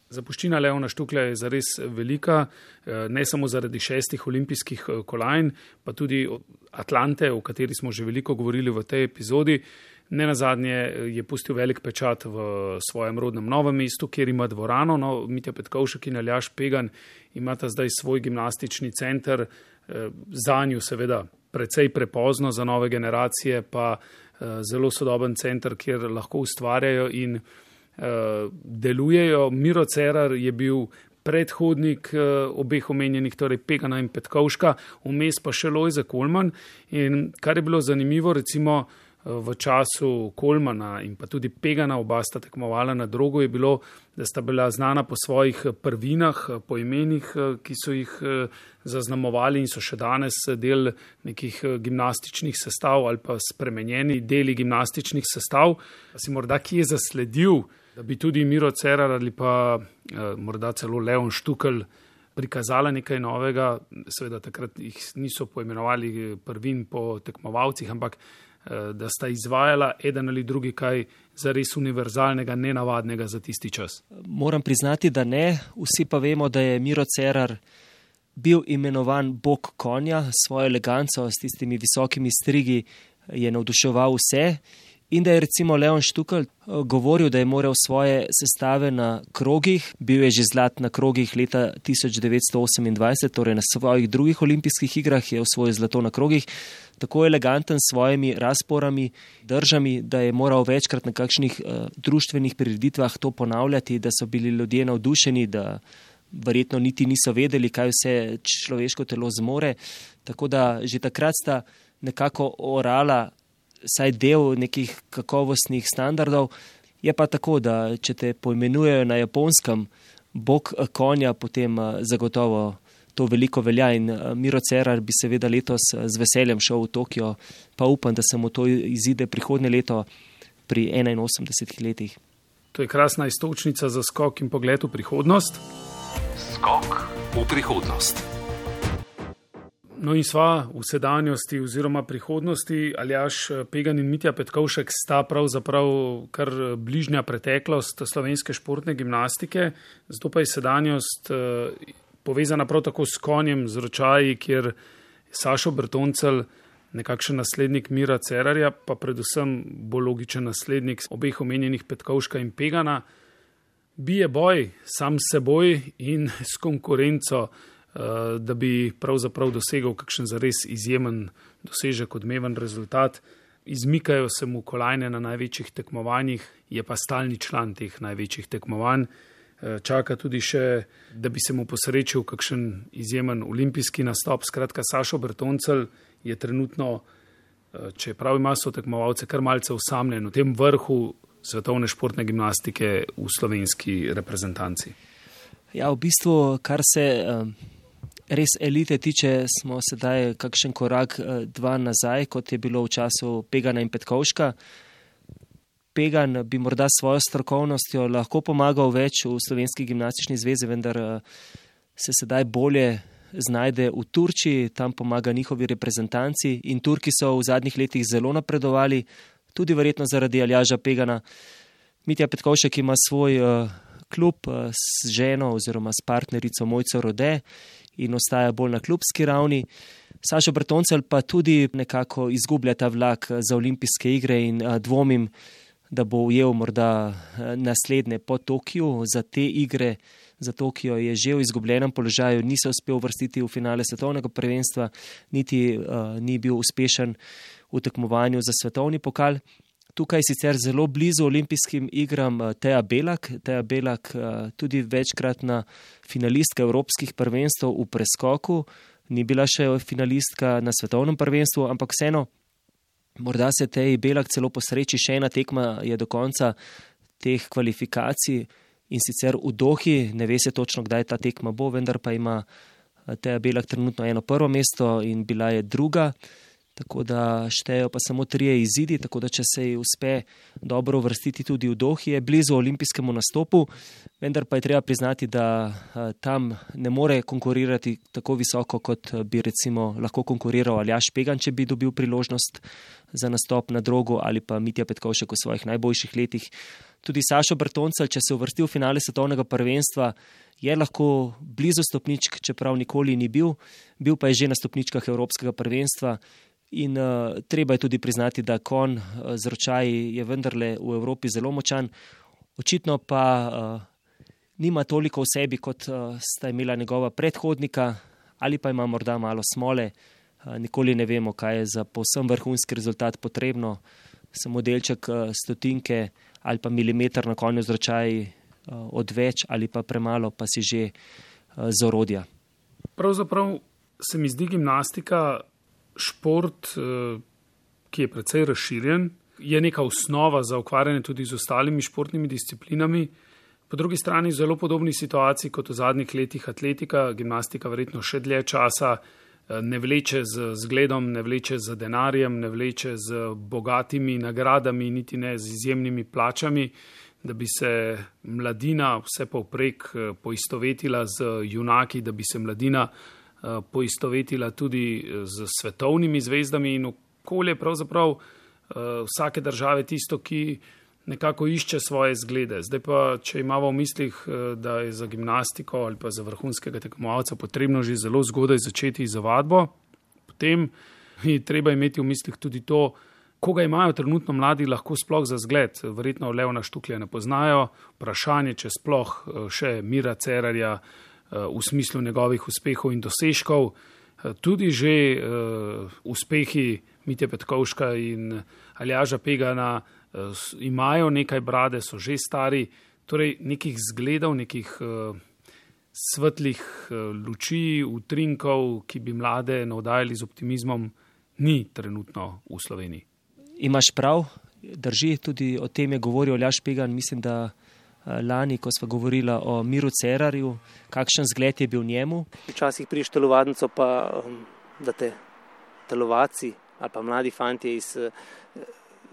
Zapuščina Leona Štukla je zares velika, eh, ne samo zaradi šestih olimpijskih eh, kolajn, pa tudi Atlante, o kateri smo že veliko govorili v tej epizodi. Ne na zadnje je pustil velik pečat v svojem rodnem novem mestu, kjer ima dvorano. No, Mitja Petkovšek in Aljaš Pegan imata zdaj svoj gimnastični center, za njo seveda precej prepozno, za nove generacije pa zelo sodoben center, kjer lahko ustvarjajo in delujejo. Miro Cerar je bil predhodnik obeh omenjenih, torej Pegana in Petkovška, vmes pa še Lojze Kolman. In kar je bilo zanimivo, recimo v času Kolmana in pa tudi Pegana, oba sta tekmovala na drogo, je bilo, da sta bila znana po svojih prvinah, po imenih, ki so jih zaznamovali in so še danes del nekih gimnastičnih sestav ali pa spremenjeni deli gimnastičnih sestav. Si morda kje zasledil, da bi tudi Miro Cerar ali pa morda celo Leon Štukel prikazala nekaj novega, seveda takrat jih niso poimenovali prvin po tekmovalcih, ampak da sta izvajala eden ali drugi kaj zares univerzalnega, nenavadnega za tisti čas? Moram priznati, da ne. Vsi pa vemo, da je Miro Cerar bil imenovan bog konja, svojo eleganco s tistimi visokimi strigi je navduševal vse. In da je recimo Leon Štukal govoril, da je moral svoje sestave na krogih, bil je že zlat na krogih leta 1928, torej na svojih drugih olimpijskih igrah je osvojil zlato na krogih, tako eleganten s svojimi razporami, držami, da je moral večkrat na kakšnih uh, društvenih prireditvah to ponavljati, da so bili ljudje navdušeni, da verjetno niti niso vedeli, kaj vse človeško telo zmore. Tako da že takrat sta nekako orala saj del nekih kakovostnih standardov. Je pa tako, da če te poimenujejo na japonskem, bog konja, potem uh, zagotovo to veliko velja in Miro Cerar bi seveda letos z veseljem šel v Tokio, pa upam, da se mu to izide prihodnje leto pri 81 letih. To je krasna istočnica za skok in pogled v prihodnost. Skok v prihodnost. No in sva v sedanjosti oziroma prihodnosti, Aljaš Pegan in Mitja Petkovšek sta pravzaprav kar bližnja preteklost slovenske športne gimnastike, zato pa je sedanjost povezana prav tako s konjem, z ročaji, kjer Sašo Brtoncel, nekakšen naslednik Mira Cerarja, pa predvsem bolj logičen naslednik obeh omenjenih Petkovška in Pegana, bije boj sam s seboj in s konkurenco, da bi pravzaprav dosegel kakšen zares izjemen dosežek, odmeven rezultat. Izmikajo se mu kolajne na največjih tekmovanjih, je pa stalni član teh največjih tekmovanj. Eh, čaka tudi še, da bi se mu posrečil kakšen izjemen olimpijski nastop. Skratka, Sašo Bertoncel je trenutno, eh, čeprav ima so tekmovalce kar malce usamljen v tem vrhu svetovne športne gimnastike v slovenski reprezentanci. Ja, v bistvu, kar se res elite tiče, smo sedaj kakšen korak dva nazaj, kot je bilo v času Pegana in Petkovška. Pegan bi morda s svojo strokovnostjo lahko pomagal več v slovenski gimnastični zvezi, vendar se sedaj bolje znajde v Turčiji, tam pomaga njihovi reprezentanci in Turki so v zadnjih letih zelo napredovali, tudi verjetno zaradi Aljaža Pegana. Mitja Petkovšek ima svoj uh, klub uh, s ženo oziroma s partnerico Mojco Rode in ostaja bolj na klubski ravni. Sašo Brtoncel pa tudi nekako izgublja ta vlak za olimpijske igre in uh, dvomim, da bo ujel morda eh, naslednje po Tokiu. Za te igre za Tokio je že v izgubljenem položaju, ni se uspel vrstiti v finale svetovnega prvenstva, niti uh, ni bil uspešen v tekmovanju za svetovni pokal. Tukaj sicer zelo blizu olimpijskim igram uh, Teja Belak, Teja Belak uh, tudi večkratna finalistka evropskih prvenstv v preskoku, ni bila še finalistka na svetovnem prvenstvu, ampak vseeno Morda se tej Belak celo posreči, še ena tekma je do konca teh kvalifikacij. In sicer v Dohi, ne ve se točno, kdaj ta tekma bo, vendar pa ima Teja Belak trenutno eno prvo mesto in bila je druga. Tako da štejejo pa samo trije izidi, tako da če se ji uspe dobro vrstiti tudi v Dohi, je blizu olimpijskemu nastopu, vendar pa je treba priznati, da tam ne more konkurirati tako visoko, kot bi recimo lahko konkuriral Aljaš Pegan, če bi dobil priložnost za nastop na drogu ali pa Mitja Petkovšek v svojih najboljših letih. Tudi Sašo Brtoncel, če se uvrsti v finale svetovnega prvenstva, je lahko blizu stopničk, čeprav nikoli ni bil, bil pa je že na stopničkah Evropskega prvenstva In uh, treba je tudi priznati, da kon uh, z ročaji je vendarle v Evropi zelo močan, očitno pa uh, nima toliko v sebi, kot uh, sta imela njegova predhodnika, ali pa ima morda malo smole. Uh, nikoli ne vemo, kaj je za povsem vrhunski rezultat potrebno, samo delček uh, stotinke ali pa milimeter na konju z ročaji uh, odveč ali pa premalo, pa si že uh, z orodja. Pravzaprav se mi zdi gimnastika šport, eh, ki je precej razširjen, je neka osnova za ukvarjanje tudi z ostalimi športnimi disciplinami. Po drugi strani, zelo podobni situaciji kot v zadnjih letih atletika, gimnastika verjetno še dlje časa eh, ne vleče z zgledom, ne vleče z denarjem, ne vleče z bogatimi nagradami, niti ne z izjemnimi plačami, da bi se mladina vse povprek eh, poistovetila z junaki, da bi se mladina poistovetila tudi eh, z svetovnimi zvezdami in okolje pravzaprav eh, vsake države tisto, ki nekako išče svoje zglede. Zdaj pa, če imamo v mislih, da je za gimnastiko ali pa za vrhunskega tekmovalca potrebno že zelo zgodaj začeti z vadbo, potem je treba imeti v mislih tudi to, koga imajo trenutno mladi lahko sploh za zgled. Verjetno Leona Štuklja ne poznajo, vprašanje, če sploh še Mira Cerarja, Eh, v smislu njegovih uspehov in dosežkov. Eh, tudi že uh, uspehi Mitja Petkovška in Aljaža Pegana imajo nekaj brade, so že stari, torej nekih zgledov, nekih svetlih luči, utrinkov, ki bi mlade navdajali z optimizmom, ni trenutno v Sloveniji. Imaš prav, drži, tudi o tem je govoril Aljaš Pegan, mislim, da. Eh, lani, ko smo govorili o Miru Cerarju, kakšen zgled je bil njemu. Včasih priješ telovadnico, pa um, da te telovaci ali pa mladi fanti iz, eh,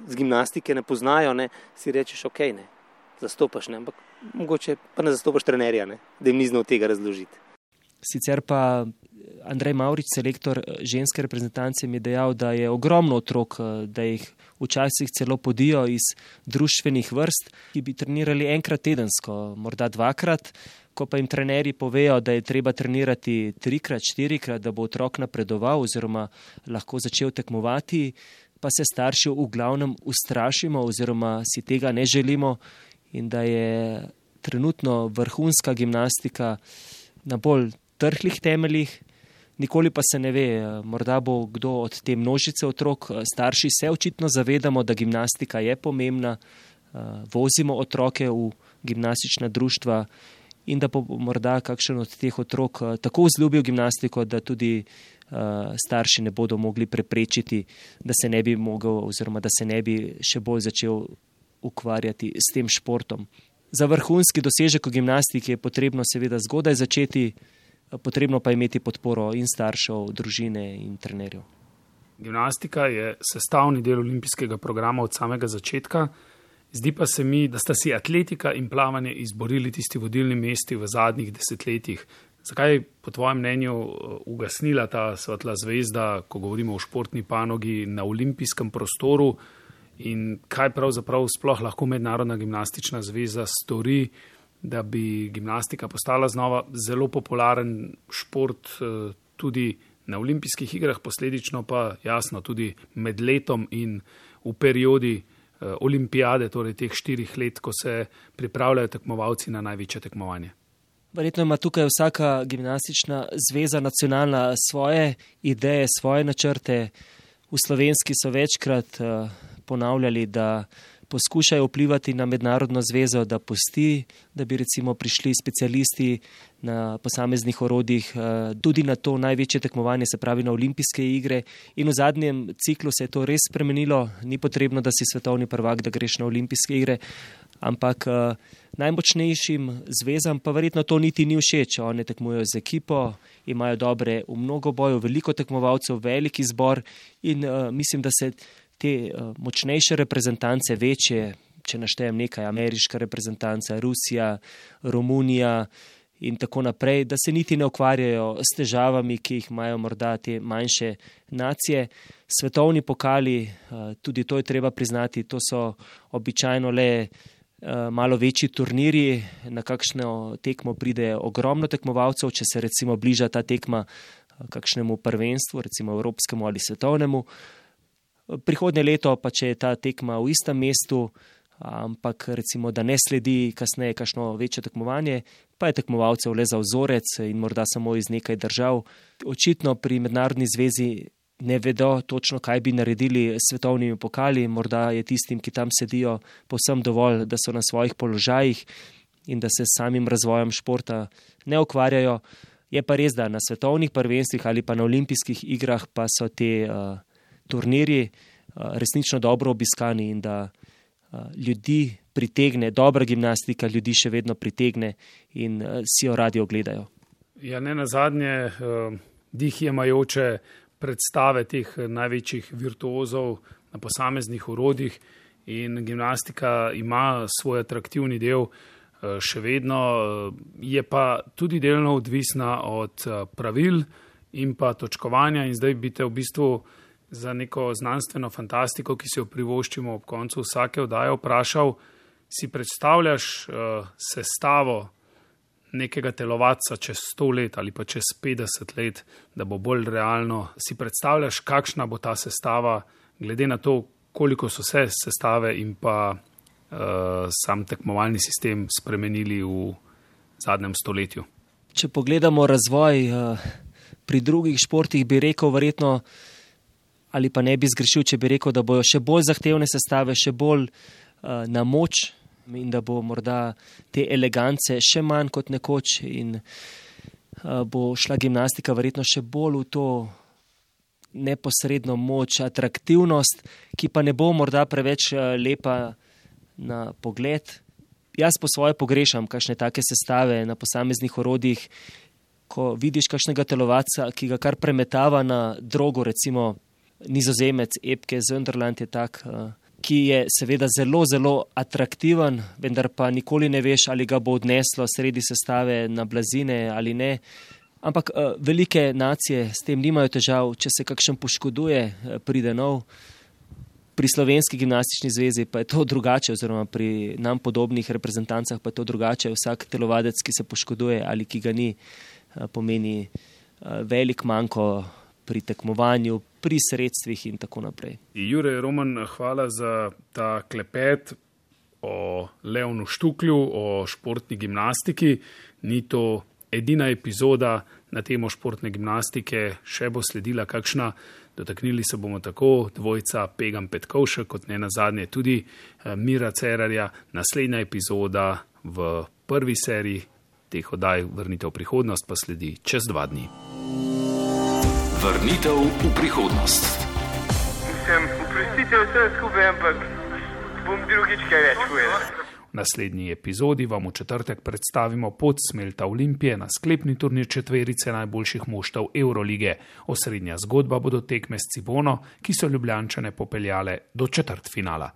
iz gimnastike ne poznajo, ne, si rečeš, ok, ne, zastopaš, ne, ampak mogoče pa ne zastopaš trenerja, ne, da jim ni znal tega razložiti. Sicer pa Andrej Maurič, selektor eh, ženske reprezentance, mi je dejal, da je ogromno otrok, da jih včasih celo podijo iz družbenih vrst, ki bi trenirali enkrat tedensko, morda dvakrat. Ko pa jim trenerji povejo, da je treba trenirati trikrat, štirikrat, da bo otrok napredoval oziroma lahko začel tekmovati, pa se starši v glavnem ustrašimo oziroma si tega ne želimo in da je trenutno vrhunska gimnastika na bolj trhlih temeljih, nikoli pa se ne ve, morda bo kdo od te množice otrok, starši se očitno zavedamo, da gimnastika je pomembna, eh, vozimo otroke v gimnastična društva in da bo morda kakšen od teh otrok eh, tako vzljubil gimnastiko, da tudi eh, starši ne bodo mogli preprečiti, da se ne bi mogel oziroma da se ne bi še bolj začel ukvarjati s tem športom. Za vrhunski dosežek v gimnastiki je potrebno seveda zgodaj začeti, potrebno pa imeti podporo in staršev, družine in trenerjev. Gimnastika je sestavni del olimpijskega programa od samega začetka. Zdi pa se mi, da sta si atletika in plavanje izborili tisti vodilni mesti v zadnjih desetletjih. Zakaj je po tvojem mnenju uh, ugasnila ta svetla zvezda, ko govorimo o športni panogi na olimpijskem prostoru in kaj pravzaprav sploh lahko mednarodna gimnastična zveza stori, da bi gimnastika postala znova zelo popularen šport eh, tudi na olimpijskih igrah, posledično pa jasno tudi med letom in v periodi eh, olimpijade, torej teh štirih let, ko se pripravljajo tekmovalci na največje tekmovanje. Verjetno ima tukaj vsaka gimnastična zveza nacionalna svoje ideje, svoje načrte. V slovenski so večkrat uh, ponavljali, da poskušajo vplivati na mednarodno zvezo, da pusti, da bi recimo prišli specialisti na posameznih orodjih eh, tudi na to največje tekmovanje, se pravi na olimpijske igre. In v zadnjem ciklu se je to res spremenilo, ni potrebno, da si svetovni prvak, da greš na olimpijske igre, ampak eh, najmočnejšim zvezam pa verjetno to niti ni všeč. One tekmujejo z ekipo, imajo dobre v mnogo boju, veliko tekmovalcev, velik izbor in uh, mislim, da se te uh, močnejše reprezentance, večje, če naštejem nekaj, ameriška reprezentanca, Rusija, Romunija in tako naprej, da se niti ne ukvarjajo s težavami, ki jih imajo morda te manjše nacije. Svetovni pokali, uh, tudi to je treba priznati, to so običajno le. Eh, malo večji turniri, na kakšno tekmo pride ogromno tekmovalcev, če se recimo bliža ta tekma kakšnemu prvenstvu, recimo evropskemu ali svetovnemu. Prihodnje leto pa, če je ta tekma v istem mestu, ampak recimo, da ne sledi kasneje kakšno večje tekmovanje, pa je tekmovalcev le za vzorec in morda samo iz nekaj držav. Očitno pri mednarodni zvezi ne vedo točno, kaj bi naredili s svetovnimi pokali, morda je tistim, ki tam sedijo, povsem dovolj, da so na svojih položajih in da se s samim razvojem športa ne ukvarjajo. Je pa res, da na svetovnih prvenstvih ali pa na olimpijskih igrah pa so te uh, turnirji uh, resnično dobro obiskani in da uh, ljudi pritegne, dobra gimnastika ljudi še vedno pritegne in uh, si jo radi ogledajo. Ja, ne na zadnje, uh, dih je majoče predstave teh največjih virtuozov na posameznih urodjih in gimnastika ima svoj atraktivni del. Eh, še vedno eh, je pa tudi delno odvisna od eh, pravil in pa točkovanja in zdaj bi te v bistvu za neko znanstveno fantastiko, ki si jo privoščimo ob koncu vsake oddaje, vprašal, si predstavljaš uh, sestavo nekega telovadca čez 100 let ali pa čez 50 let, da bo bolj realno, si predstavljaš, kakšna bo ta sestava, glede na to, koliko so se sestave in pa uh, sam tekmovalni sistem spremenili v zadnjem stoletju. Če pogledamo razvoj uh, pri drugih športih, bi rekel, verjetno, ali pa ne bi zgrešil, če bi rekel, da bojo še bolj zahtevne sestave, še bolj uh, na moč in da bo morda te elegance še manj kot nekoč in uh, bo šla gimnastika verjetno še bolj v to neposredno moč, atraktivnost, ki pa ne bo morda preveč lepa na pogled. Jaz po svoje pogrešam kakšne take sestave na posameznih orodjih, ko vidiš kakšnega telovca, ki ga kar premetava na drogo, recimo nizozemec Epke Zunderland je tak, eh, ki je seveda zelo, zelo atraktiven, vendar pa nikoli ne veš, ali ga bo odneslo sredi sestave na blazine ali ne. Ampak uh, velike nacije s tem nimajo težav, če se kakšen poškoduje, uh, pride nov. Pri slovenski gimnastični zvezi pa je to drugače, oziroma pri nam podobnih reprezentancah pa je to drugače. Vsak telovadec, ki se poškoduje ali ki ga ni, eh, pomeni eh, velik manjko pri tekmovanju, pri sredstvih in tako naprej. Jure Roman, hvala za ta klepet o Leonu Štuklju, o športni gimnastiki. Ni to edina epizoda na temo športne gimnastike, še bo sledila kakšna. Dotaknili se bomo tako dvojca Pegan Petkovša, kot ne na zadnje tudi eh, Mira Cerarja. Naslednja epizoda v prvi seriji teh oddaj Vrnitev v prihodnost pa sledi čez dva dni. Vrnitev v prihodnost. Mislim, oprostite vse skupaj, ampak bom drugič kaj več povedal. V naslednji epizodi vam v četrtek predstavimo pot Smelta Olimpije na sklepni turnir četverice najboljših moštev Eurolige. Osrednja zgodba bodo tekme s Cibono, ki so ljubljančane popeljale do četrt finala.